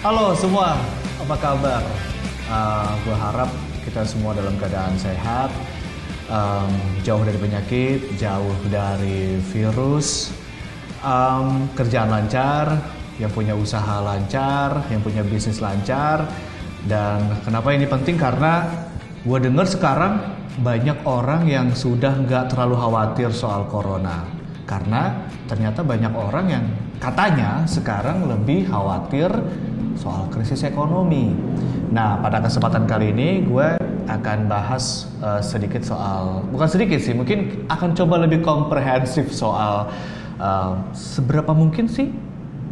Halo semua, apa kabar? Uh, gue harap kita semua dalam keadaan sehat, um, jauh dari penyakit, jauh dari virus, um, kerjaan lancar, yang punya usaha lancar, yang punya bisnis lancar. Dan kenapa ini penting? Karena gue dengar sekarang banyak orang yang sudah nggak terlalu khawatir soal corona. Karena ternyata banyak orang yang katanya sekarang lebih khawatir soal krisis ekonomi. Nah, pada kesempatan kali ini gue akan bahas uh, sedikit soal, bukan sedikit sih, mungkin akan coba lebih komprehensif soal uh, seberapa mungkin sih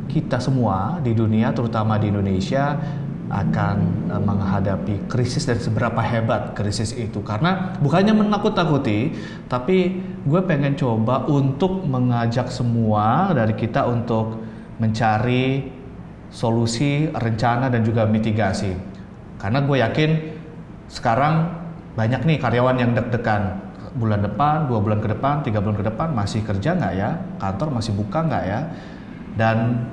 kita semua di dunia, terutama di Indonesia, akan uh, menghadapi krisis dan seberapa hebat krisis itu. Karena bukannya menakut-takuti, tapi gue pengen coba untuk mengajak semua dari kita untuk mencari solusi, rencana, dan juga mitigasi. Karena gue yakin sekarang banyak nih karyawan yang deg-degan bulan depan, dua bulan ke depan, tiga bulan ke depan masih kerja nggak ya? Kantor masih buka nggak ya? Dan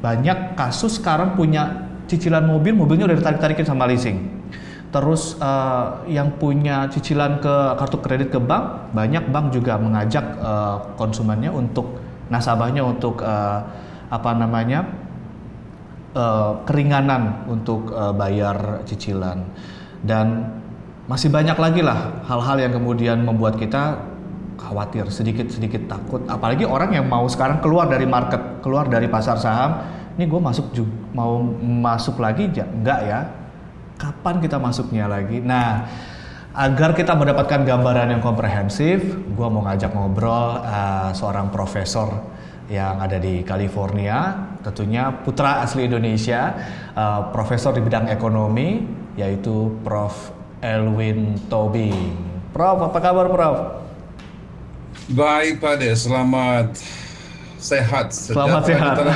banyak kasus sekarang punya cicilan mobil, mobilnya udah ditarik-tarikin sama leasing. Terus uh, yang punya cicilan ke kartu kredit ke bank, banyak bank juga mengajak uh, konsumennya untuk nasabahnya untuk uh, apa namanya uh, keringanan untuk uh, bayar cicilan. Dan masih banyak lagi lah hal-hal yang kemudian membuat kita khawatir sedikit-sedikit takut. Apalagi orang yang mau sekarang keluar dari market keluar dari pasar saham ini gue masuk mau masuk lagi enggak ya. Kapan kita masuknya lagi? Nah agar kita mendapatkan gambaran yang komprehensif gue mau ngajak ngobrol uh, seorang profesor yang ada di California tentunya putra asli Indonesia uh, profesor di bidang ekonomi yaitu Prof Elwin Tobing Prof apa kabar Prof Baik Pak De, selamat sehat. Selamat sehat.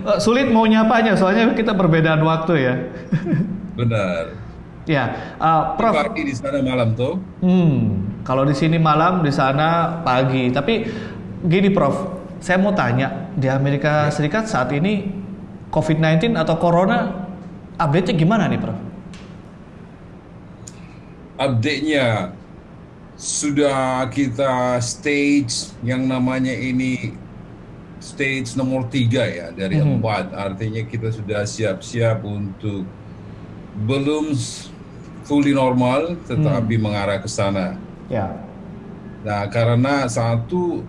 Eh, sulit mau nyapanya, soalnya kita perbedaan waktu ya. Benar. Ya, uh, Prof. Pagi di sana malam tuh. Hmm, kalau di sini malam, di sana pagi. Tapi gini Prof, saya mau tanya di Amerika ya. Serikat saat ini COVID-19 atau Corona update-nya gimana nih Prof? Update-nya sudah kita stage yang namanya ini stage nomor tiga ya dari mm -hmm. empat artinya kita sudah siap-siap untuk belum fully normal tetapi mm. mengarah ke sana. Ya. Nah karena satu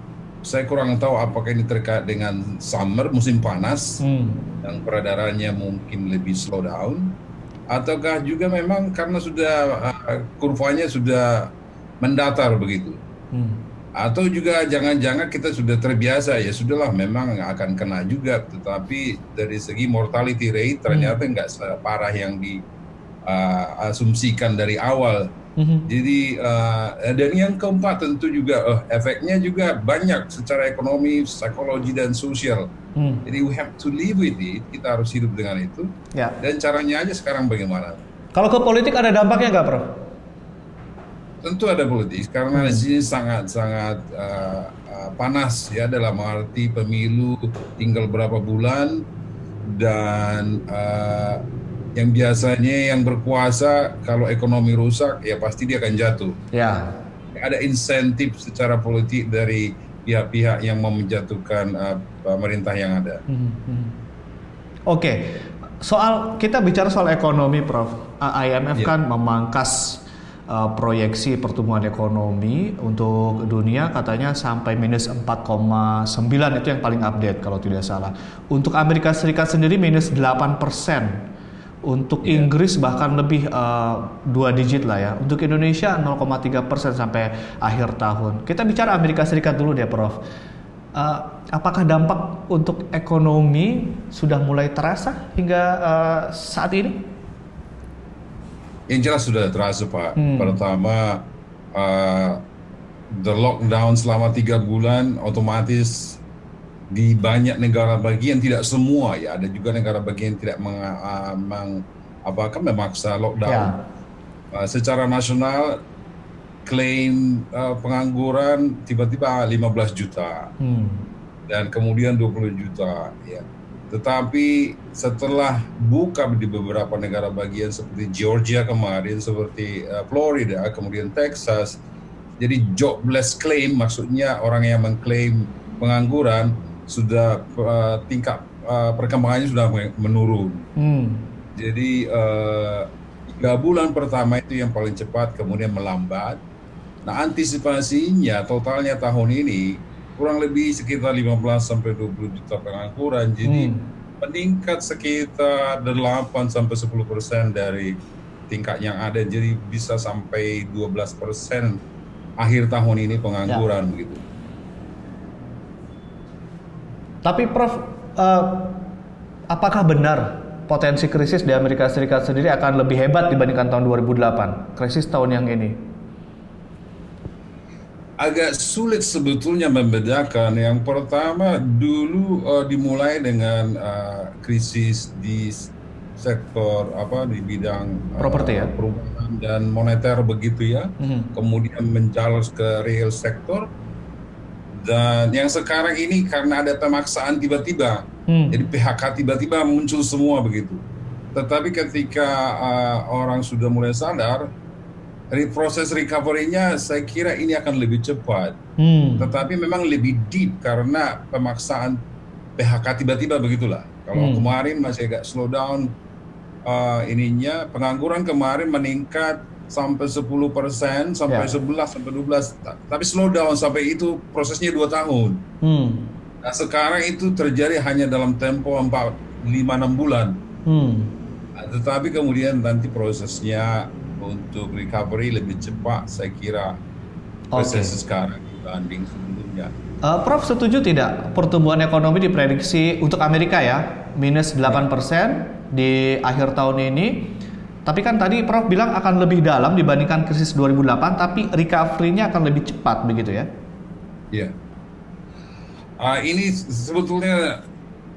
saya kurang tahu apakah ini terkait dengan summer musim panas mm. yang peredarannya mungkin lebih slow down ataukah juga memang karena sudah uh, kurvanya sudah mendatar begitu. Hmm. Atau juga jangan-jangan kita sudah terbiasa ya sudahlah memang akan kena juga, tetapi dari segi mortality rate ternyata hmm. nggak separah yang diasumsikan uh, dari awal. Hmm. Jadi uh, dan yang keempat tentu juga uh, efeknya juga banyak secara ekonomi, psikologi dan sosial. Hmm. Jadi we have to live with it. Kita harus hidup dengan itu. Ya. Dan caranya aja sekarang bagaimana? Kalau ke politik ada dampaknya nggak, Prof? tentu ada politik karena hmm. di sini sangat sangat uh, uh, panas ya dalam arti pemilu tinggal berapa bulan dan uh, yang biasanya yang berkuasa kalau ekonomi rusak ya pasti dia akan jatuh. Ya. Ada insentif secara politik dari pihak-pihak yang mau menjatuhkan uh, pemerintah yang ada. Hmm. Hmm. Oke, okay. soal kita bicara soal ekonomi, Prof. IMF yeah. kan memangkas uh, proyeksi pertumbuhan ekonomi untuk dunia katanya sampai minus 4,9 itu yang paling update kalau tidak salah. Untuk Amerika Serikat sendiri minus 8 persen. Untuk yeah. Inggris bahkan lebih uh, dua digit lah ya. Untuk Indonesia 0,3 persen sampai akhir tahun. Kita bicara Amerika Serikat dulu deh, Prof. Uh, apakah dampak untuk ekonomi sudah mulai terasa hingga uh, saat ini? Yang jelas sudah terasa Pak. Hmm. Pertama, uh, the lockdown selama tiga bulan otomatis di banyak negara bagian tidak semua ya ada juga negara bagian tidak meng, uh, meng, apakah memaksa lockdown. Ya. Uh, secara nasional klaim uh, pengangguran tiba-tiba 15 juta hmm. dan kemudian 20 juta ya Tetapi setelah buka di beberapa negara bagian seperti Georgia kemarin, seperti uh, Florida, kemudian Texas, jadi jobless claim maksudnya orang yang mengklaim pengangguran sudah uh, tingkat uh, perkembangannya sudah menurun. Hmm. Jadi uh, tiga bulan pertama itu yang paling cepat, kemudian melambat. Nah antisipasinya totalnya tahun ini kurang lebih sekitar 15 sampai 20 juta pengangguran. Jadi hmm. meningkat sekitar 8 sampai 10 persen dari tingkat yang ada. Jadi bisa sampai 12 persen akhir tahun ini pengangguran ya. begitu. Tapi Prof, uh, apakah benar potensi krisis di Amerika Serikat sendiri akan lebih hebat dibandingkan tahun 2008, krisis tahun yang ini? agak sulit sebetulnya membedakan. Yang pertama dulu uh, dimulai dengan uh, krisis di sektor apa di bidang uh, properti ya, perumahan dan moneter begitu ya. Mm-hmm. Kemudian menjalar ke real sektor dan yang sekarang ini karena ada pemaksaan tiba-tiba, mm. jadi PHK tiba-tiba muncul semua begitu. Tetapi ketika uh, orang sudah mulai sadar proses recovery-nya saya kira ini akan lebih cepat. Hmm. Tetapi memang lebih deep karena pemaksaan PHK tiba-tiba begitulah. Kalau hmm. kemarin masih agak slow down uh, ininya, pengangguran kemarin meningkat sampai 10 persen, sampai yeah. 11, sampai 12. Tapi slow down sampai itu prosesnya dua tahun. Hmm. Nah sekarang itu terjadi hanya dalam tempo 4, 5, 6 bulan. Hmm. Nah, tetapi kemudian nanti prosesnya untuk recovery lebih cepat saya kira proses okay. sekarang dibanding sebelumnya. Uh, Prof setuju tidak pertumbuhan ekonomi diprediksi untuk Amerika ya minus 8% di akhir tahun ini. Tapi kan tadi Prof bilang akan lebih dalam dibandingkan krisis 2008 tapi recovery-nya akan lebih cepat begitu ya? Iya. Uh, ini sebetulnya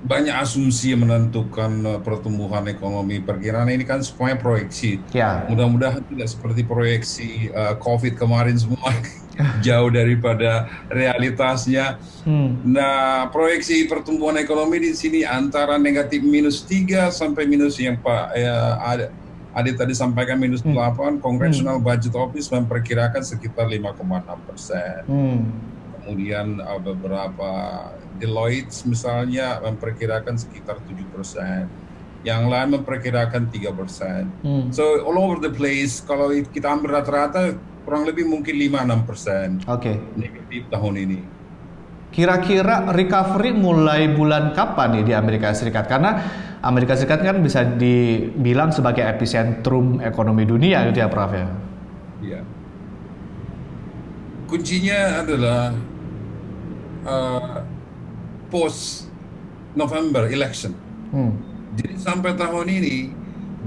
banyak asumsi yang menentukan uh, pertumbuhan ekonomi. Perkiraan ini kan semuanya proyeksi. Ya. Mudah-mudahan tidak seperti proyeksi uh, COVID kemarin semua jauh daripada realitasnya. Hmm. Nah, proyeksi pertumbuhan ekonomi di sini antara negatif minus 3 sampai minus yang Pak ya, ada Adi tadi sampaikan minus hmm. 8, Congressional hmm. Budget Office memperkirakan sekitar 5,6 persen. Hmm. Kemudian uh, beberapa Deloitte misalnya memperkirakan sekitar 7%, yang lain memperkirakan 3%. Hmm. So all over the place kalau kita ambil rata-rata kurang lebih mungkin 5-6% okay. negatif tahun ini. Kira-kira recovery mulai bulan kapan nih di Amerika Serikat? Karena Amerika Serikat kan bisa dibilang sebagai epicentrum ekonomi dunia gitu ya Prof ya? Iya. Kuncinya adalah uh, post November election. Hmm. Jadi sampai tahun ini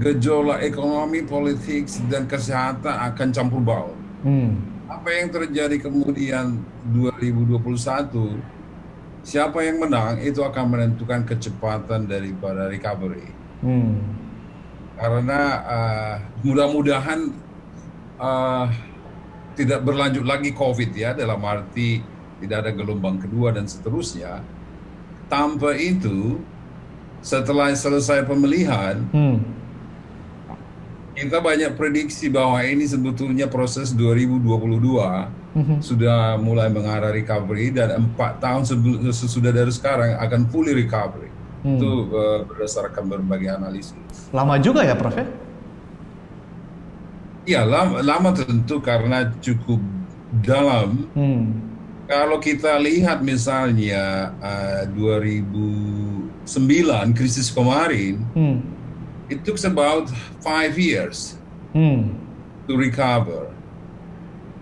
gejolak ekonomi, politik dan kesehatan akan campur baur. Hmm. Apa yang terjadi kemudian 2021? Siapa yang menang itu akan menentukan kecepatan daripada recovery. Hmm. Karena uh, mudah-mudahan uh, tidak berlanjut lagi COVID ya dalam arti tidak ada gelombang kedua dan seterusnya tanpa itu setelah selesai pemilihan hmm. Kita banyak prediksi bahwa ini sebetulnya proses 2022 hmm. sudah mulai mengarah recovery dan empat tahun sesudah dari sekarang akan fully recovery hmm. itu uh, berdasarkan berbagai analisis lama juga ya prof ya Iya lama, lama tentu karena cukup dalam hmm kalau kita lihat misalnya uh, eh, 2009 krisis kemarin, hmm. It took about five years hmm. to recover.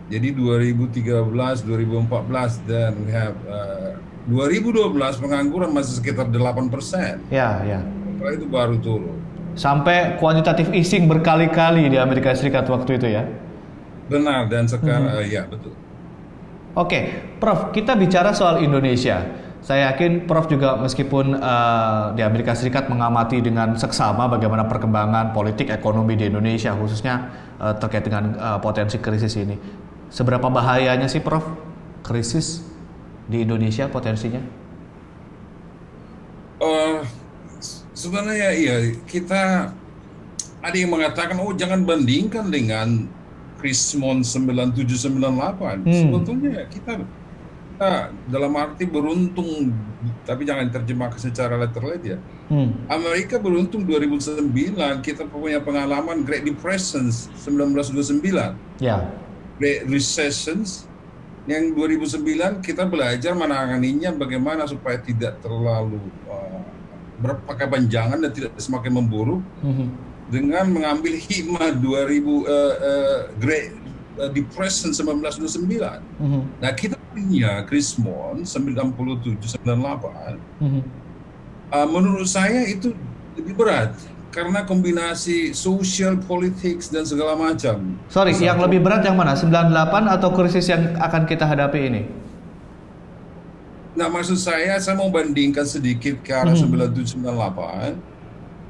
Jadi 2013, 2014 dan we have uh, 2012 pengangguran masih sekitar 8 persen. Ya, ya. Setelah itu baru turun. Sampai kuantitatif easing berkali-kali di Amerika Serikat waktu itu ya. Benar dan sekarang hmm. uh, ya betul. Oke, Prof, kita bicara soal Indonesia. Saya yakin Prof juga meskipun uh, di Amerika Serikat mengamati dengan seksama bagaimana perkembangan politik ekonomi di Indonesia khususnya uh, terkait dengan uh, potensi krisis ini. Seberapa bahayanya sih Prof krisis di Indonesia potensinya? Uh, sebenarnya iya kita ada yang mengatakan oh jangan bandingkan dengan Krismon 9798. Hmm. Sebetulnya kita kita dalam arti beruntung tapi jangan terjemahkan secara letterlet ya. Hmm. Amerika beruntung 2009 kita punya pengalaman Great Depression 1929. Ya. Great Recessions yang 2009 kita belajar menanganinya bagaimana supaya tidak terlalu uh, berpakaian dan tidak semakin memburuk hmm. dengan mengambil hikmah 2000 uh, uh, Great Depression 1929. Mm-hmm. Nah kita punya Krismon 97 98. Mm-hmm. Uh, menurut saya itu lebih berat karena kombinasi social politics dan segala macam. Sorry, Satu. yang lebih berat yang mana? 98 atau krisis yang akan kita hadapi ini? Nah, maksud saya saya mau bandingkan sedikit ke arah mm-hmm. 97 98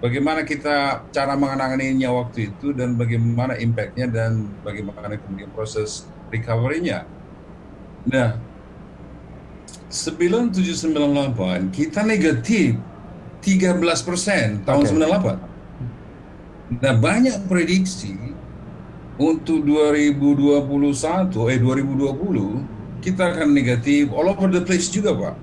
bagaimana kita cara mengenanganinya waktu itu dan bagaimana impactnya dan bagaimana kemudian proses recovery-nya. Nah, 9798 kita negatif 13 persen tahun okay. 98. Nah, banyak prediksi untuk 2021 eh 2020 kita akan negatif all over the place juga, Pak.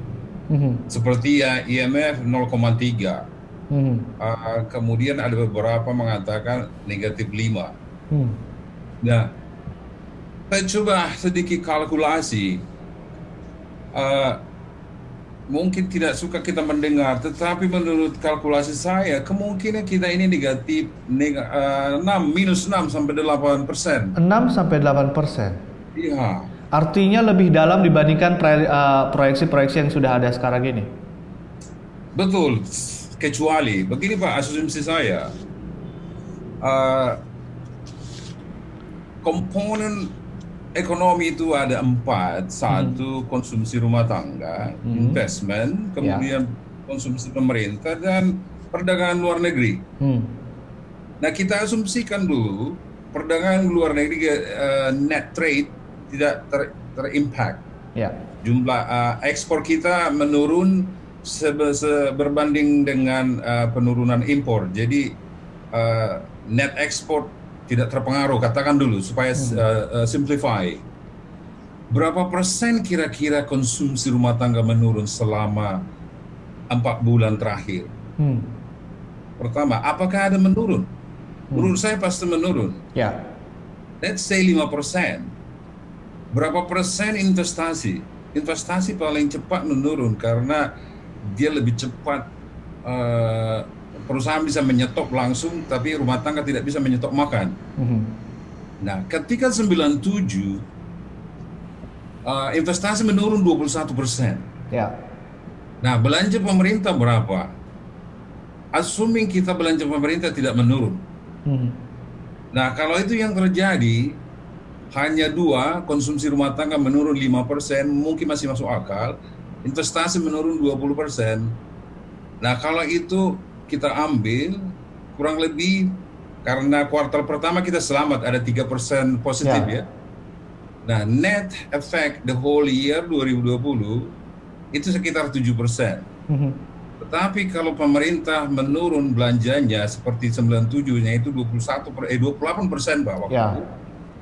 Mm -hmm. Seperti ya IMF 0,3 Hmm. Uh, kemudian ada beberapa mengatakan negatif 5. Hmm. Nah, saya coba sedikit kalkulasi. Uh, mungkin tidak suka kita mendengar, tetapi menurut kalkulasi saya, kemungkinan kita ini negatif neg uh, 6, minus 6 sampai 8 persen. 6 sampai 8 persen? Iya. Artinya lebih dalam dibandingkan proyeksi-proyeksi uh, yang sudah ada sekarang ini? Betul kecuali begini Pak asumsi saya uh, komponen ekonomi itu ada empat satu hmm. konsumsi rumah tangga hmm. investment kemudian ya. konsumsi pemerintah dan perdagangan luar negeri hmm. nah kita asumsikan dulu perdagangan luar negeri uh, net trade tidak ter, terimpact ya. jumlah uh, ekspor kita menurun berbanding dengan uh, penurunan impor. Jadi uh, net ekspor tidak terpengaruh. Katakan dulu supaya uh, uh, simplify. Berapa persen kira-kira konsumsi rumah tangga menurun selama empat bulan terakhir? Hmm. Pertama, apakah ada menurun? Hmm. Menurut saya pasti menurun. Ya. Let's say 5 persen. Berapa persen investasi? Investasi paling cepat menurun karena dia lebih cepat uh, perusahaan bisa menyetop langsung tapi rumah tangga tidak bisa menyetop makan. Mm-hmm. Nah, ketika 97 uh, eh, investasi menurun 21 persen. Ya. Nah, belanja pemerintah berapa? Assuming kita belanja pemerintah tidak menurun. Mm-hmm. Nah, kalau itu yang terjadi, hanya dua konsumsi rumah tangga menurun 5 persen, mungkin masih masuk akal investasi menurun 20 persen. Nah kalau itu kita ambil kurang lebih karena kuartal pertama kita selamat ada tiga persen positif ya. ya. Nah net effect the whole year 2020 itu sekitar 7 persen. Mm -hmm. Tetapi kalau pemerintah menurun belanjanya seperti 97 nya itu 21 per, eh 28 persen Pak waktu yeah. itu.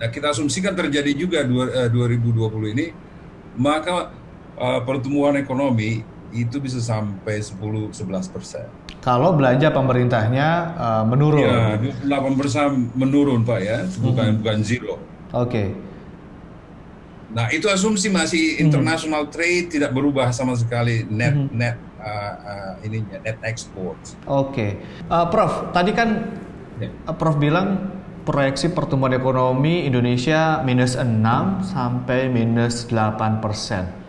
Nah kita asumsikan terjadi juga dua, eh, 2020 ini maka uh, pertumbuhan ekonomi itu bisa sampai 10-11 persen. Kalau belanja pemerintahnya uh, menurun. Ya, 8 persen menurun Pak ya, bukan hmm. bukan zero. Oke. Okay. Nah itu asumsi masih hmm. international trade tidak berubah sama sekali net hmm. net uh, uh, ininya net export. Oke, okay. uh, Prof. Tadi kan ya. Prof bilang proyeksi pertumbuhan ekonomi Indonesia minus 6 sampai minus 8 persen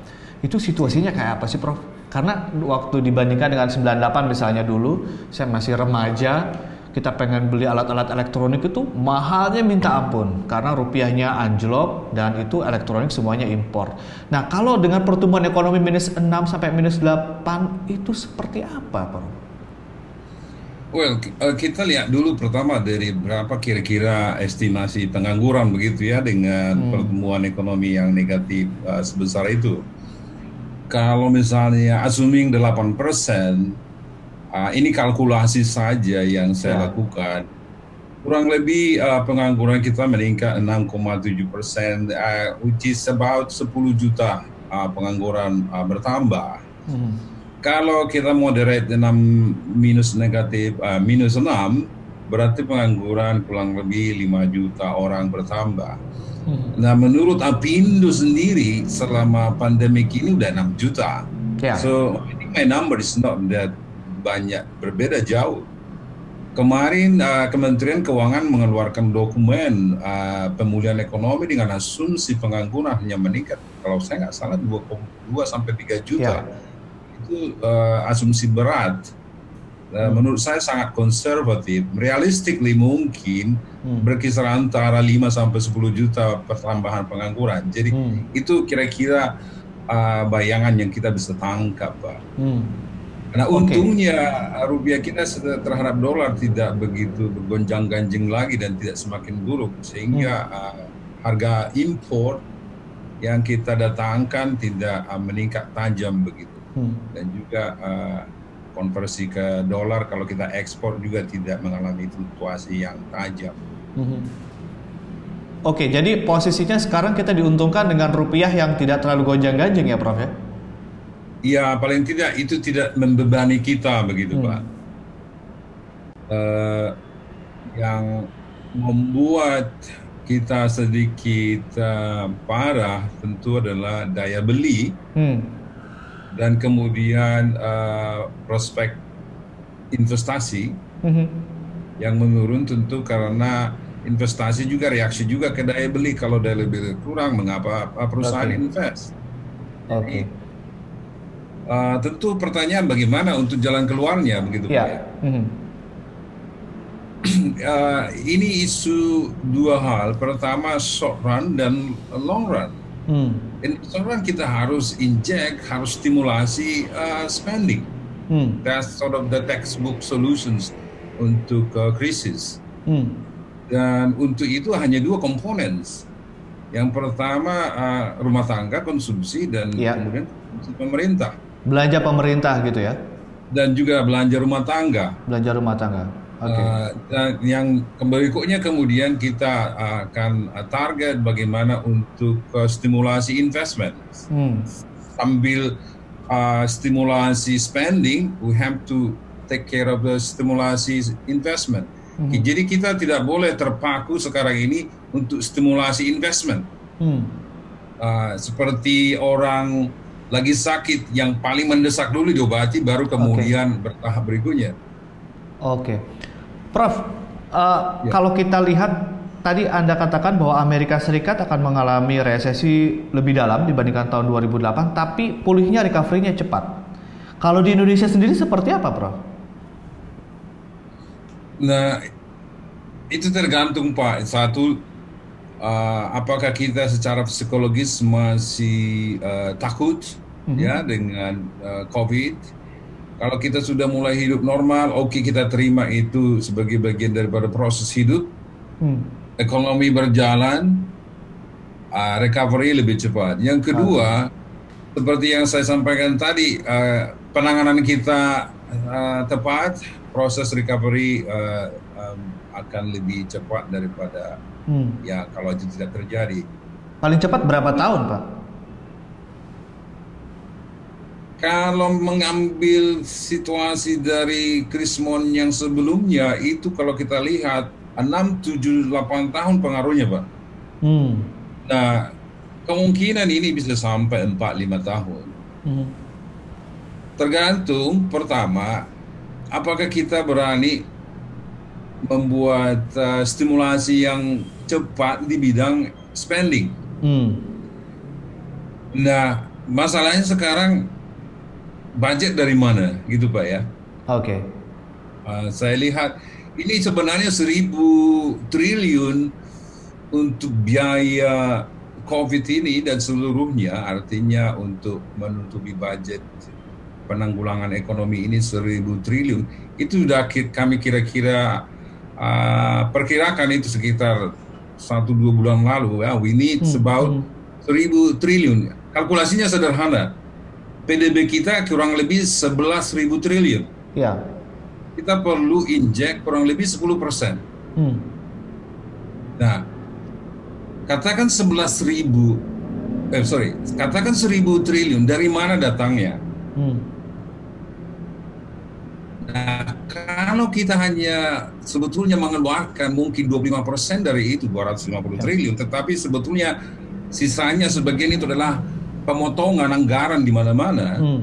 itu situasinya kayak apa sih Prof? Karena waktu dibandingkan dengan 98 misalnya dulu, saya masih remaja, kita pengen beli alat-alat elektronik itu mahalnya minta ampun karena rupiahnya anjlok dan itu elektronik semuanya impor. Nah, kalau dengan pertumbuhan ekonomi minus 6 sampai minus 8 itu seperti apa, Prof? Well, eh, kita lihat dulu pertama dari berapa kira-kira estimasi pengangguran begitu ya dengan hmm. pertumbuhan ekonomi yang negatif uh, sebesar itu kalau misalnya assuming 8 persen, uh, ini kalkulasi saja yang saya ya. lakukan. Kurang lebih uh, pengangguran kita meningkat 6,7 persen, uh, which is about 10 juta uh, pengangguran uh, bertambah. Hmm. Kalau kita moderate 6 minus negatif, uh, minus 6, berarti pengangguran kurang lebih 5 juta orang bertambah. Hmm. Nah, menurut Apindo sendiri selama pandemi ini udah 6 juta. Yeah. So, I think my number is not that banyak berbeda jauh. Kemarin uh, Kementerian Keuangan mengeluarkan dokumen uh, pemulihan ekonomi dengan asumsi pengangguran hanya meningkat kalau saya nggak salah 2,2 sampai 3 juta. Ya. Itu uh, asumsi berat. Uh, hmm. Menurut saya sangat konservatif. Realistically mungkin hmm. berkisar antara 5 sampai 10 juta pertambahan pengangguran. Jadi hmm. itu kira-kira uh, bayangan yang kita bisa tangkap, Pak. Hmm. Nah untungnya okay. rupiah kita terhadap dolar tidak begitu bergonjang-ganjing lagi dan tidak semakin buruk sehingga hmm. uh, harga impor yang kita datangkan tidak uh, meningkat tajam begitu hmm. dan juga uh, konversi ke dolar kalau kita ekspor juga tidak mengalami fluktuasi yang tajam. Hmm. Oke, jadi posisinya sekarang kita diuntungkan dengan rupiah yang tidak terlalu gonjang-ganjing ya, Prof ya? Ya paling tidak itu tidak membebani kita begitu hmm. Pak. Uh, yang membuat kita sedikit uh, parah tentu adalah daya beli hmm. Dan kemudian uh, prospek investasi hmm. yang menurun tentu karena investasi juga reaksi juga ke daya beli kalau daya beli kurang mengapa perusahaan okay. invest. Oke. Okay. Uh, tentu pertanyaan bagaimana untuk jalan keluarnya begitu ya. Pak ya. Mm-hmm. uh, ini isu dua hal. Pertama short run dan long run. Mm. In short run kita harus inject, harus stimulasi uh, spending. Mm. That's sort of the textbook solutions untuk uh, krisis. Mm. Dan untuk itu hanya dua komponen. Yang pertama uh, rumah tangga konsumsi dan yeah. kemudian pemerintah Belanja pemerintah gitu ya? Dan juga belanja rumah tangga. Belanja rumah tangga. Okay. Uh, dan yang berikutnya kemudian kita akan target bagaimana untuk uh, stimulasi investment. Hmm. Sambil uh, stimulasi spending, we have to take care of the stimulasi investment. Hmm. Jadi kita tidak boleh terpaku sekarang ini untuk stimulasi investment. Hmm. Uh, seperti orang lagi sakit yang paling mendesak dulu diobati baru kemudian okay. bertahap berikutnya. Oke, okay. Prof. Uh, ya. Kalau kita lihat tadi Anda katakan bahwa Amerika Serikat akan mengalami resesi lebih dalam dibandingkan tahun 2008, tapi pulihnya recovery-nya cepat. Kalau di Indonesia sendiri seperti apa, Prof? Nah, itu tergantung Pak. Satu, uh, apakah kita secara psikologis masih uh, takut hmm. ya dengan uh, COVID. Kalau kita sudah mulai hidup normal, oke okay, kita terima itu sebagai bagian daripada proses hidup. Hmm. Ekonomi berjalan, uh, recovery lebih cepat. Yang kedua, hmm. seperti yang saya sampaikan tadi, uh, penanganan kita uh, tepat, proses recovery uh, um, akan lebih cepat daripada hmm. ya kalau itu tidak terjadi. Paling cepat berapa tahun, Pak? Kalau mengambil situasi dari Krismon yang sebelumnya itu kalau kita lihat 6, 7, 8 tahun pengaruhnya Pak. Hmm. Nah kemungkinan ini bisa sampai 4, 5 tahun. Hmm. Tergantung pertama apakah kita berani membuat uh, stimulasi yang cepat di bidang spending. Hmm. Nah masalahnya sekarang budget dari mana gitu Pak ya? Oke. Okay. Uh, saya lihat ini sebenarnya seribu triliun untuk biaya COVID ini dan seluruhnya artinya untuk menutupi budget penanggulangan ekonomi ini seribu triliun itu sudah kami kira-kira uh, perkirakan itu sekitar satu dua bulan lalu ya we need hmm, about hmm. seribu triliun kalkulasinya sederhana PDB kita kurang lebih 11 ribu triliun. Ya. kita perlu injek kurang lebih 10 persen. Hmm. Nah, katakan 11 ribu, eh sorry, katakan 1000 triliun, dari mana datangnya? Hmm. Nah, kalau kita hanya sebetulnya mengeluarkan mungkin 25 persen dari itu 250 ya. triliun, tetapi sebetulnya sisanya sebagian itu adalah pemotongan anggaran di mana-mana. Hmm.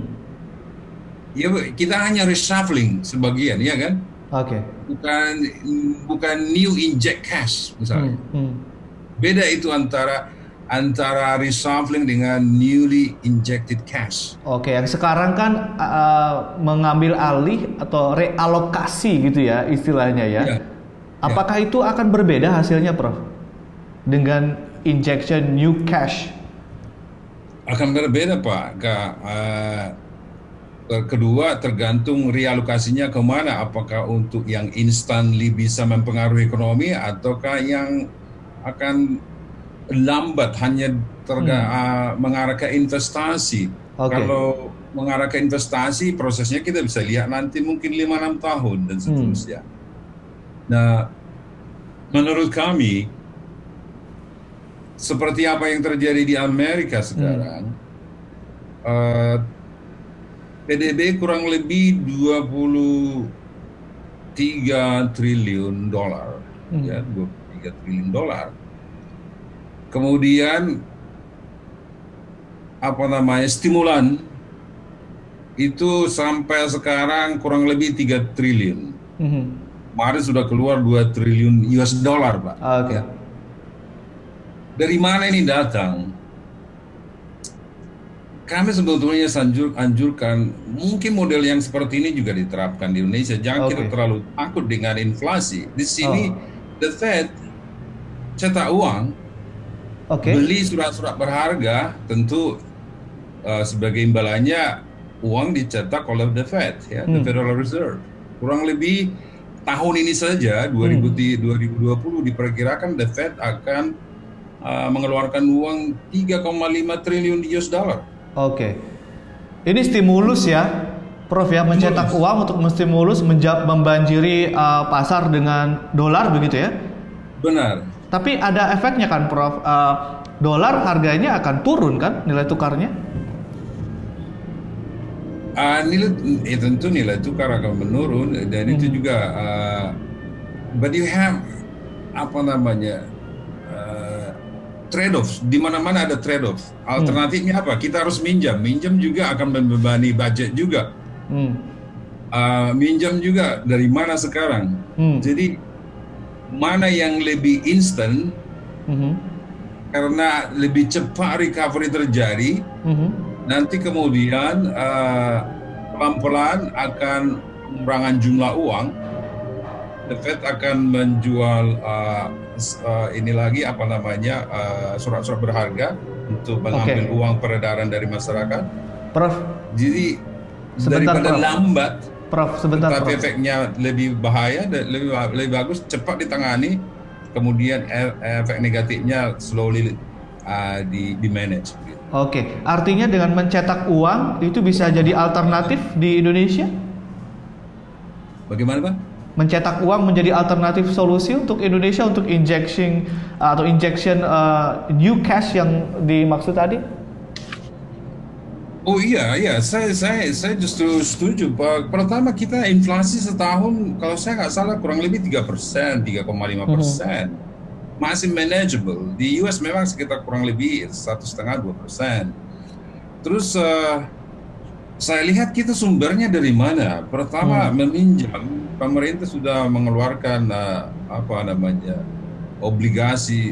Ya kita hanya reshuffling sebagian, ya kan? Oke. Okay. Bukan bukan new inject cash misalnya. Hmm. Hmm. Beda itu antara antara reshuffling dengan newly injected cash. Oke, yang sekarang kan uh, mengambil alih atau realokasi gitu ya istilahnya ya. ya. Apakah ya. itu akan berbeda hasilnya, Prof? Dengan injection new cash akan berbeda Pak. uh, kedua tergantung realokasinya ke mana. Apakah untuk yang instantly bisa mempengaruhi ekonomi ataukah yang akan lambat hanya terga, hmm. uh, mengarah ke investasi. Okay. Kalau mengarah ke investasi prosesnya kita bisa lihat nanti mungkin 5-6 tahun dan hmm. seterusnya. Hmm. Nah, menurut kami seperti apa yang terjadi di Amerika sekarang, hmm. uh, PDB kurang lebih 23 triliun dolar, hmm. ya 23 triliun dolar. Kemudian apa namanya stimulan itu sampai sekarang kurang lebih 3 triliun. Hmm. Kemarin sudah keluar 2 triliun US dollar, Pak. Okay. Ya dari mana ini datang? Kami sebetulnya sanjur, anjurkan mungkin model yang seperti ini juga diterapkan di Indonesia. Jangan okay. kita terlalu takut dengan inflasi. Di sini oh. the Fed cetak uang, okay. beli surat-surat berharga, tentu uh, sebagai imbalannya uang dicetak oleh the Fed, ya, hmm. the Federal Reserve. Kurang lebih tahun ini saja 2020 hmm. diperkirakan the Fed akan uh, mengeluarkan uang 3,5 triliun US dollar. Oke. Ini stimulus ya, Prof ya, mencetak stimulus. uang untuk menstimulus membanjiri uh, pasar dengan dolar begitu ya? Benar. Tapi ada efeknya kan, Prof. Uh, dolar harganya akan turun kan nilai tukarnya? Uh, nilai eh, tentu nilai tukar akan menurun dan hmm. itu juga uh, but you have apa namanya trade off di mana-mana ada trade off alternatifnya hmm. apa kita harus minjam minjam juga akan membebani budget juga hmm. uh, minjam juga dari mana sekarang hmm. jadi mana yang lebih instan hmm. karena lebih cepat recovery terjadi hmm. nanti kemudian uh, pelan-pelan akan pengurangan jumlah uang the Fed akan menjual uh, uh, ini lagi apa namanya uh, surat-surat uh, berharga untuk mengambil okay. uang peredaran dari masyarakat. Prof. Jadi sebentar, daripada Prof. lambat, Prof. Sebentar, tapi Prof. efeknya lebih bahaya, lebih lebih bagus cepat ditangani, kemudian e, efek negatifnya slowly uh, di di manage. Oke, okay. artinya dengan mencetak uang itu bisa jadi alternatif di Indonesia? Bagaimana, Pak? Mencetak uang menjadi alternatif solusi untuk Indonesia untuk injection atau injection uh, new cash yang dimaksud tadi? Oh iya, iya, saya saya saya justru setuju. Pak. Pertama kita inflasi setahun kalau saya nggak salah kurang lebih tiga persen, 3,5 persen, hmm. masih manageable. Di US memang sekitar kurang lebih satu setengah dua persen. Terus uh, saya lihat kita sumbernya dari mana. Pertama hmm. meminjam, pemerintah sudah mengeluarkan uh, apa namanya obligasi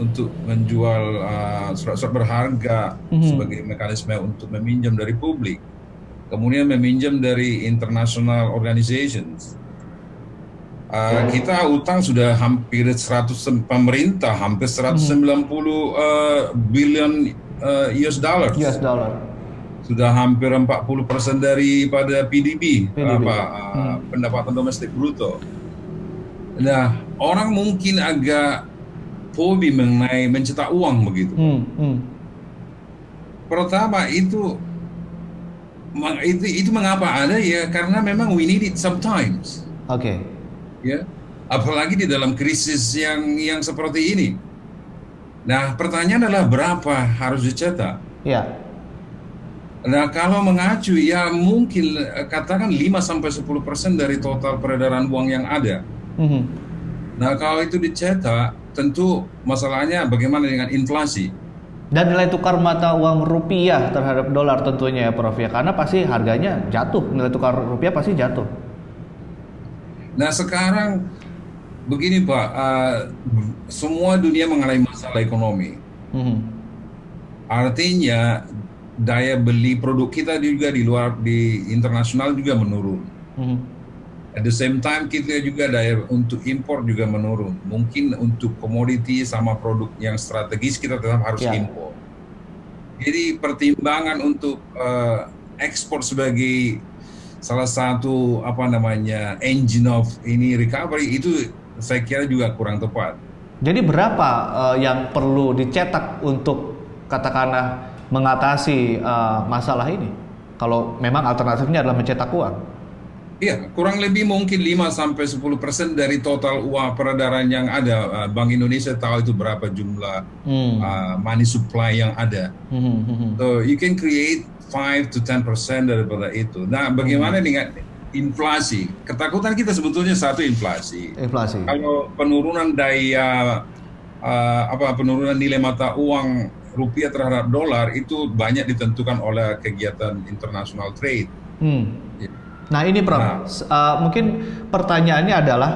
untuk menjual uh, surat-surat uh, berharga hmm. sebagai mekanisme untuk meminjam dari publik. Kemudian meminjam dari international organizations. Uh, kita utang sudah hampir 100 pemerintah hampir 190 hmm. uh, billion uh, US dollar. US dollar sudah hampir 40 persen daripada PDB, PDB. apa hmm. uh, pendapatan domestik bruto. Nah, orang mungkin agak hobi mengenai mencetak uang begitu. Hmm. Hmm. Pertama itu itu itu mengapa ada ya karena memang we need it sometimes. Oke. Okay. Ya. Apalagi di dalam krisis yang yang seperti ini. Nah, pertanyaan adalah berapa harus dicetak? Ya. Nah, kalau mengacu ya mungkin eh, katakan 5 sampai 10% dari total peredaran uang yang ada. Mm -hmm. Nah, kalau itu dicetak, tentu masalahnya bagaimana dengan inflasi? Dan nilai tukar mata uang rupiah terhadap dolar tentunya ya Prof ya, karena pasti harganya jatuh, nilai tukar rupiah pasti jatuh. Nah, sekarang begini Pak, uh, semua dunia mengalami masalah ekonomi. Mm -hmm. Artinya daya beli produk kita juga di luar di internasional juga menurun. Mm-hmm. At the same time kita juga daya untuk impor juga menurun. Mungkin untuk komoditi sama produk yang strategis kita tetap harus yeah. impor. Jadi pertimbangan untuk uh, ekspor sebagai salah satu apa namanya engine of ini recovery itu saya kira juga kurang tepat. Jadi berapa uh, yang perlu dicetak untuk katakanlah mengatasi uh, masalah ini? Kalau memang alternatifnya adalah mencetak uang. Iya, kurang lebih mungkin 5 sampai 10 persen dari total uang peredaran yang ada. Uh, Bank Indonesia tahu itu berapa jumlah hmm. uh, money supply yang ada. Hmm, hmm, hmm, hmm. So you can create 5 to 10 persen daripada itu. Nah, bagaimana hmm. dengan inflasi? Ketakutan kita sebetulnya satu inflasi. Inflasi. Kalau penurunan daya uh, apa penurunan nilai mata uang rupiah terhadap dolar itu banyak ditentukan oleh kegiatan international trade. Hmm. Ya. Nah ini Prof, nah, uh, mungkin pertanyaannya adalah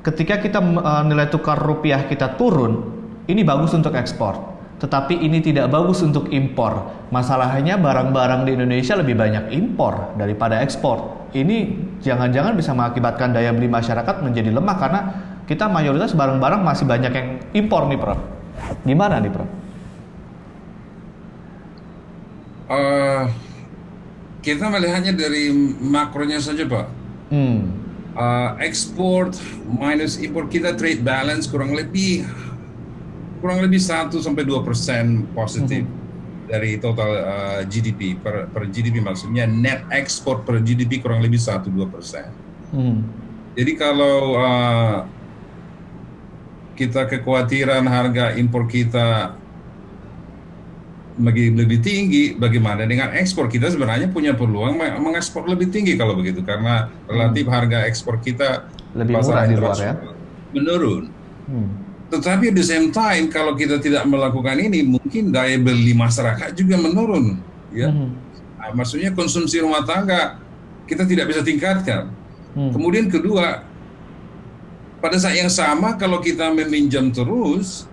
ketika kita uh, nilai tukar rupiah kita turun, ini bagus untuk ekspor. Tetapi ini tidak bagus untuk impor. Masalahnya barang-barang di Indonesia lebih banyak impor daripada ekspor. Ini jangan-jangan bisa mengakibatkan daya beli masyarakat menjadi lemah karena kita mayoritas barang-barang masih banyak yang impor nih Prof. Gimana nih Prof? Uh, kita melihatnya dari makronya saja, Pak. Hmm. Uh, ekspor minus impor kita trade balance kurang lebih kurang lebih 1 sampai 2 persen positif hmm. dari total uh, GDP per, per GDP maksudnya net ekspor per GDP kurang lebih 1 2 persen. Hmm. Jadi kalau uh, kita kekhawatiran harga impor kita lebih tinggi, bagaimana dengan ekspor kita sebenarnya punya peluang mengekspor lebih tinggi kalau begitu karena relatif hmm. harga ekspor kita lebih murah di luar ya menurun. Hmm. Tetapi at the same time kalau kita tidak melakukan ini mungkin daya beli masyarakat juga menurun, ya. Hmm. Nah, maksudnya konsumsi rumah tangga kita tidak bisa tingkatkan. Hmm. Kemudian kedua, pada saat yang sama kalau kita meminjam terus,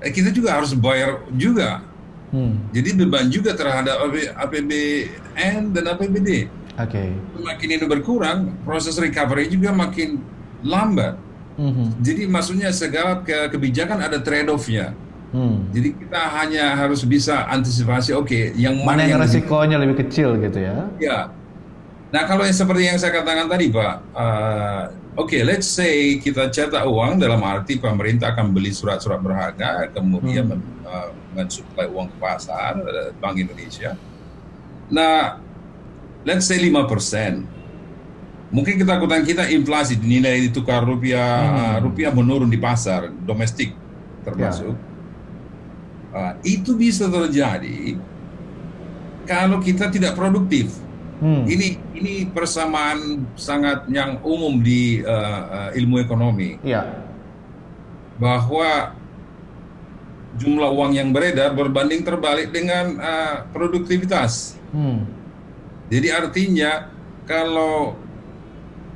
eh, kita juga harus bayar juga Hmm. Jadi beban juga terhadap APBN dan APBD. Oke. Okay. Makin ini berkurang, proses recovery juga makin lambat. Hmm. Jadi maksudnya segala ke kebijakan ada trade-off-nya. Hmm. Jadi kita hanya harus bisa antisipasi, oke, okay, yang mana, yang, yang resikonya lebih... lebih kecil gitu ya? Ya. Nah kalau yang seperti yang saya katakan tadi, Pak, uh, oke, okay, let's say kita cetak uang dalam arti pemerintah akan beli surat-surat berharga, kemudian hmm uh, mensuplai uang ke pasar uh, Bank Indonesia. Nah, let's say 5 persen. Mungkin ketakutan kita inflasi nilai tukar rupiah hmm. rupiah menurun di pasar domestik termasuk. Yeah. Uh, itu bisa terjadi kalau kita tidak produktif. Hmm. Ini ini persamaan sangat yang umum di uh, uh, ilmu ekonomi. Yeah. Bahwa jumlah uang yang beredar berbanding terbalik dengan uh, produktivitas. Hmm. Jadi artinya kalau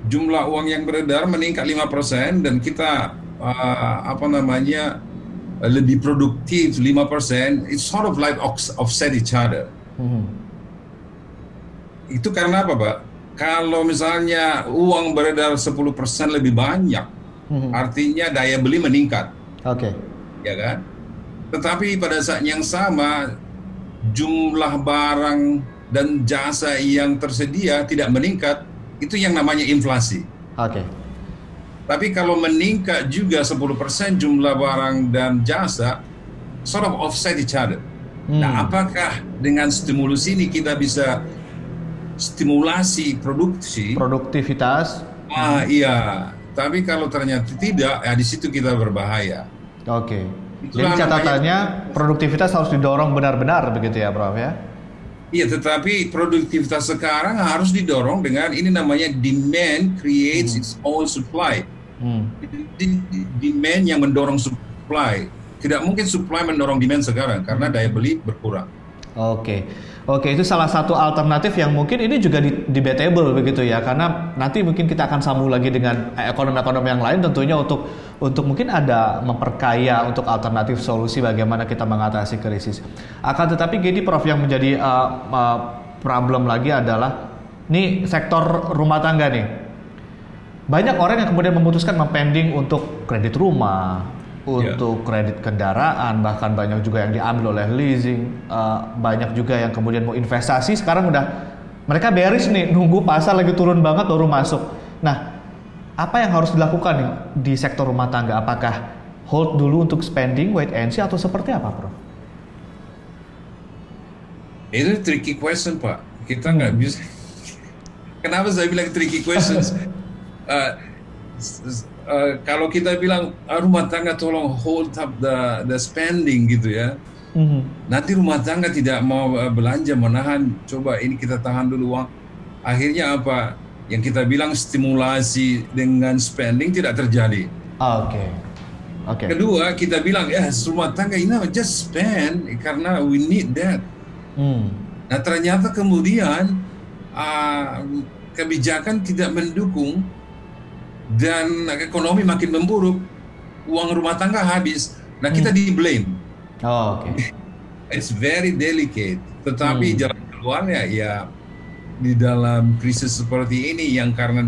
jumlah uang yang beredar meningkat 5% dan kita uh, apa namanya lebih produktif 5%, it's sort of like offset each other. Hmm. Itu karena apa, Pak? Kalau misalnya uang beredar 10% lebih banyak, hmm. artinya daya beli meningkat. Oke. Okay. Ya kan? Tetapi pada saat yang sama jumlah barang dan jasa yang tersedia tidak meningkat, itu yang namanya inflasi. Oke. Okay. Tapi kalau meningkat juga 10% jumlah barang dan jasa, sort of offset each other. Hmm. Nah, apakah dengan stimulus ini kita bisa stimulasi produksi. Produktivitas. Ah iya, tapi kalau ternyata tidak, ya di situ kita berbahaya. Oke. Okay. Jadi catatannya namanya, produktivitas harus didorong benar-benar begitu ya, Prof ya? Iya, tetapi produktivitas sekarang harus didorong dengan ini namanya demand creates hmm. its own supply. Hmm. Demand yang mendorong supply. Tidak mungkin supply mendorong demand sekarang karena daya beli berkurang. Oke. Oke, itu salah satu alternatif yang mungkin ini juga debatable begitu ya, karena nanti mungkin kita akan sambung lagi dengan ekonomi-ekonomi yang lain tentunya untuk untuk mungkin ada memperkaya untuk alternatif solusi bagaimana kita mengatasi krisis. Akan tetapi gini Prof yang menjadi uh, uh, problem lagi adalah nih sektor rumah tangga nih. Banyak orang yang kemudian memutuskan mempending untuk kredit rumah. Untuk yeah. kredit kendaraan bahkan banyak juga yang diambil oleh leasing uh, banyak juga yang kemudian mau investasi. Sekarang udah mereka beres nih nunggu pasar lagi turun banget baru masuk. Nah apa yang harus dilakukan nih di sektor rumah tangga? Apakah hold dulu untuk spending wait and see atau seperti apa bro? Itu tricky question pak. Kita nggak bisa kenapa saya bilang tricky questions? Uh, uh, kalau kita bilang ah, rumah tangga tolong hold up the the spending gitu ya. Mm-hmm. Nanti rumah tangga tidak mau uh, belanja menahan. Coba ini kita tahan dulu uang. Akhirnya apa? Yang kita bilang stimulasi dengan spending tidak terjadi. Ah, oke. Okay. Okay. Kedua kita bilang ya yes, rumah tangga ini just spend karena we need that. Mm. Nah ternyata kemudian uh, kebijakan tidak mendukung dan ekonomi makin memburuk, uang rumah tangga habis. Nah kita hmm. di blame. Oh, oke. Okay. It's very delicate. Tetapi hmm. jalan keluarnya ya di dalam krisis seperti ini yang karena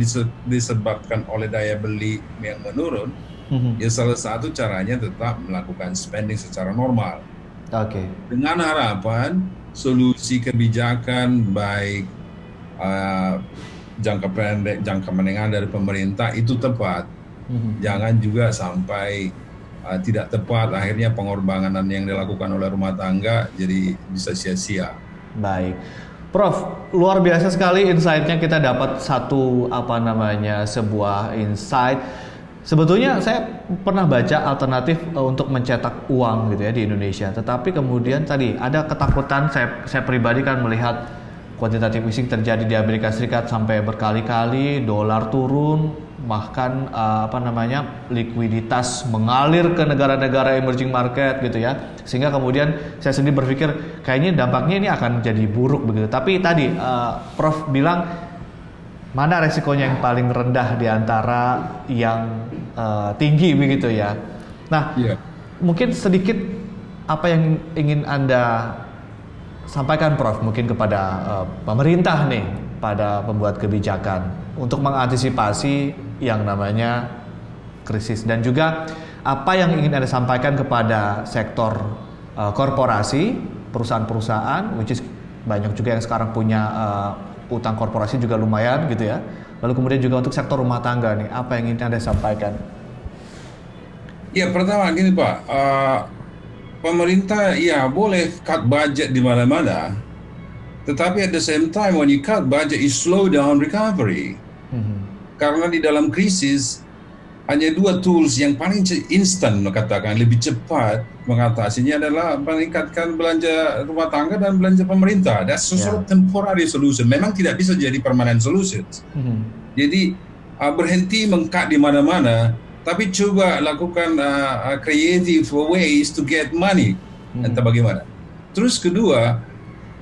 disebabkan oleh daya beli yang menurun, hmm. ya salah satu caranya tetap melakukan spending secara normal. Oke. Okay. Dengan harapan solusi kebijakan baik uh, jangka pendek, jangka menengah dari pemerintah itu tepat. Mm-hmm. Jangan juga sampai uh, tidak tepat akhirnya pengorbanan yang dilakukan oleh rumah tangga jadi bisa sia-sia. Baik. Prof, luar biasa sekali insight-nya kita dapat satu apa namanya sebuah insight. Sebetulnya saya pernah baca alternatif uh, untuk mencetak uang gitu ya di Indonesia. Tetapi kemudian tadi ada ketakutan saya saya pribadi kan melihat kuantitatif easing terjadi di Amerika Serikat sampai berkali-kali, dolar turun, bahkan uh, apa namanya likuiditas mengalir ke negara-negara emerging market gitu ya, sehingga kemudian saya sendiri berpikir kayaknya dampaknya ini akan jadi buruk begitu. Tapi tadi uh, Prof bilang mana resikonya yang paling rendah di antara yang uh, tinggi begitu ya. Nah, yeah. mungkin sedikit apa yang ingin anda sampaikan Prof mungkin kepada uh, pemerintah nih pada pembuat kebijakan untuk mengantisipasi yang namanya krisis dan juga apa yang ingin Anda sampaikan kepada sektor uh, korporasi, perusahaan-perusahaan which is banyak juga yang sekarang punya uh, utang korporasi juga lumayan gitu ya. Lalu kemudian juga untuk sektor rumah tangga nih, apa yang ingin Anda sampaikan? Ya pertama gini Pak, uh, pemerintah ya boleh cut budget di mana-mana, tetapi at the same time when you cut budget, you slow down recovery. Mm-hmm. Karena di dalam krisis hanya dua tools yang paling instan katakan lebih cepat mengatasinya adalah meningkatkan belanja rumah tangga dan belanja pemerintah. That's a sort of temporary solution. Memang tidak bisa jadi permanent solution. Mm-hmm. Jadi uh, berhenti mengkat di mana-mana tapi coba lakukan uh, uh, creative ways to get money hmm. entah bagaimana terus kedua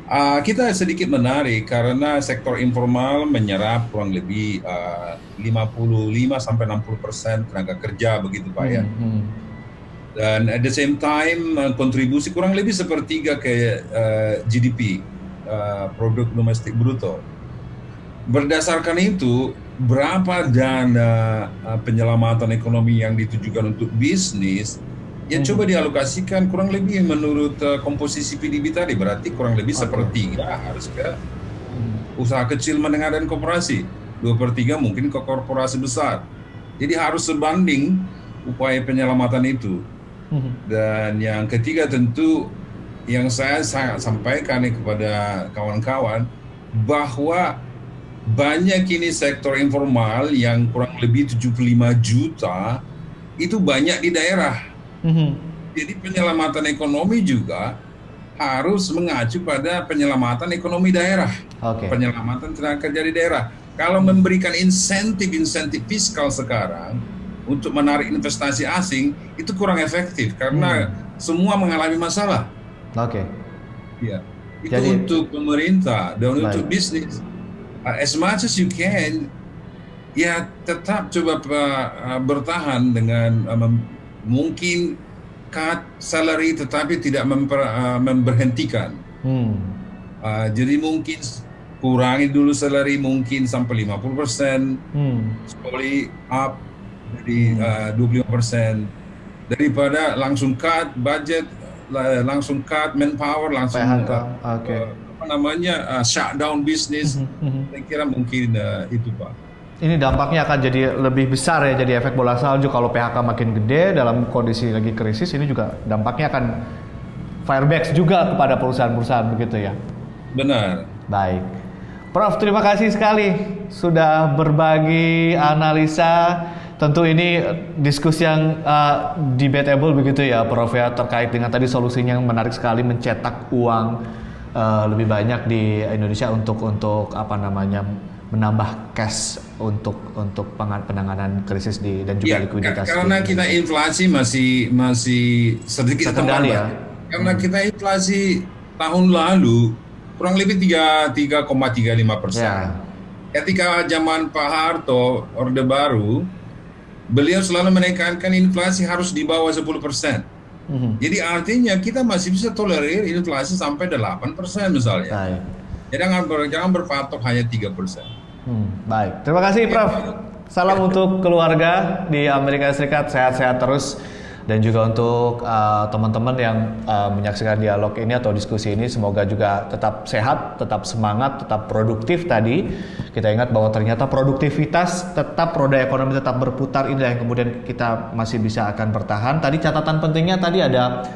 uh, kita sedikit menarik karena sektor informal menyerap kurang lebih uh, 55 sampai 60 persen tenaga kerja begitu pak ya hmm. hmm. dan at the same time uh, kontribusi kurang lebih sepertiga ke uh, GDP uh, produk domestik bruto berdasarkan itu berapa dana uh, penyelamatan ekonomi yang ditujukan untuk bisnis ya hmm. coba dialokasikan kurang lebih menurut uh, komposisi PDB tadi berarti kurang lebih okay. sepertiga harus ke hmm. usaha kecil menengah dan korporasi dua per tiga mungkin ke korporasi besar jadi harus sebanding upaya penyelamatan itu hmm. dan yang ketiga tentu yang saya sangat sampaikan kepada kawan-kawan bahwa banyak ini sektor informal yang kurang lebih 75 juta itu banyak di daerah. Mm-hmm. Jadi penyelamatan ekonomi juga harus mengacu pada penyelamatan ekonomi daerah, okay. penyelamatan tenaga kerja di daerah. Kalau memberikan insentif-insentif fiskal sekarang untuk menarik investasi asing itu kurang efektif karena hmm. semua mengalami masalah. Oke. Okay. Ya, itu Jadi, untuk pemerintah dan baik. untuk bisnis. Uh, as much as you can, ya tetap coba uh, bertahan dengan uh, mungkin cut salary tetapi tidak memper, uh, memberhentikan. Hmm. Uh, jadi mungkin kurangi dulu salary mungkin sampai 50 persen, hmm. sekali up jadi hmm. uh, 25 persen daripada langsung cut budget, langsung cut manpower, langsung uh, okay. uh, apa namanya uh, shutdown bisnis. Hmm. Hmm. Saya kira mungkin uh, itu pak ini dampaknya akan jadi lebih besar ya jadi efek bola salju kalau PHK makin gede dalam kondisi lagi krisis ini juga dampaknya akan firebacks juga kepada perusahaan-perusahaan begitu ya. Benar. Baik. Prof, terima kasih sekali sudah berbagi analisa. Tentu ini diskusi yang uh, debatable begitu ya, Prof ya terkait dengan tadi solusinya yang menarik sekali mencetak uang uh, lebih banyak di Indonesia untuk untuk apa namanya menambah cash untuk untuk penanganan krisis di dan juga ya, likuiditas. Karena di, kita inflasi masih masih sedikit terkendali ya. Karena hmm. kita inflasi tahun lalu kurang lebih tiga tiga koma tiga lima persen. Ya. Ketika zaman Pak Harto Orde Baru, beliau selalu menekankan inflasi harus di bawah 10 persen. Hmm. Jadi artinya kita masih bisa tolerir inflasi sampai 8 persen misalnya. Baik. Jadi jangan, jangan berpatok hanya tiga persen. Hmm, baik, terima kasih Prof. Salam untuk keluarga di Amerika Serikat, sehat-sehat terus. Dan juga untuk uh, teman-teman yang uh, menyaksikan dialog ini atau diskusi ini, semoga juga tetap sehat, tetap semangat, tetap produktif tadi. Kita ingat bahwa ternyata produktivitas tetap roda ekonomi tetap berputar, ini yang kemudian kita masih bisa akan bertahan. Tadi catatan pentingnya tadi ada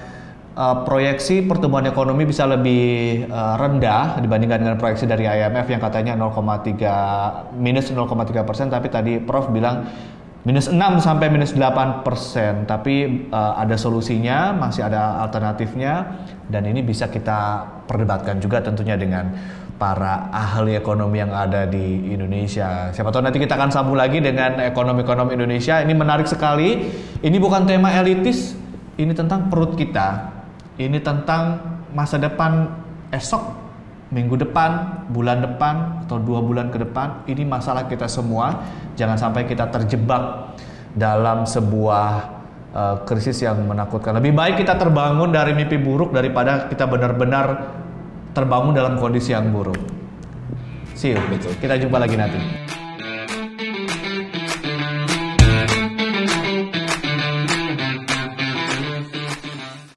uh, proyeksi pertumbuhan ekonomi bisa lebih uh, rendah dibandingkan dengan proyeksi dari IMF yang katanya 0,3 minus 0,3 persen, tapi tadi Prof bilang minus 6 sampai minus 8 persen. Tapi uh, ada solusinya, masih ada alternatifnya, dan ini bisa kita perdebatkan juga tentunya dengan para ahli ekonomi yang ada di Indonesia. Siapa tahu nanti kita akan sambung lagi dengan ekonomi-ekonomi Indonesia. Ini menarik sekali. Ini bukan tema elitis, ini tentang perut kita ini tentang masa depan esok, minggu depan, bulan depan, atau dua bulan ke depan. Ini masalah kita semua. Jangan sampai kita terjebak dalam sebuah uh, krisis yang menakutkan. Lebih baik kita terbangun dari mimpi buruk daripada kita benar-benar terbangun dalam kondisi yang buruk. See you. Kita jumpa lagi nanti.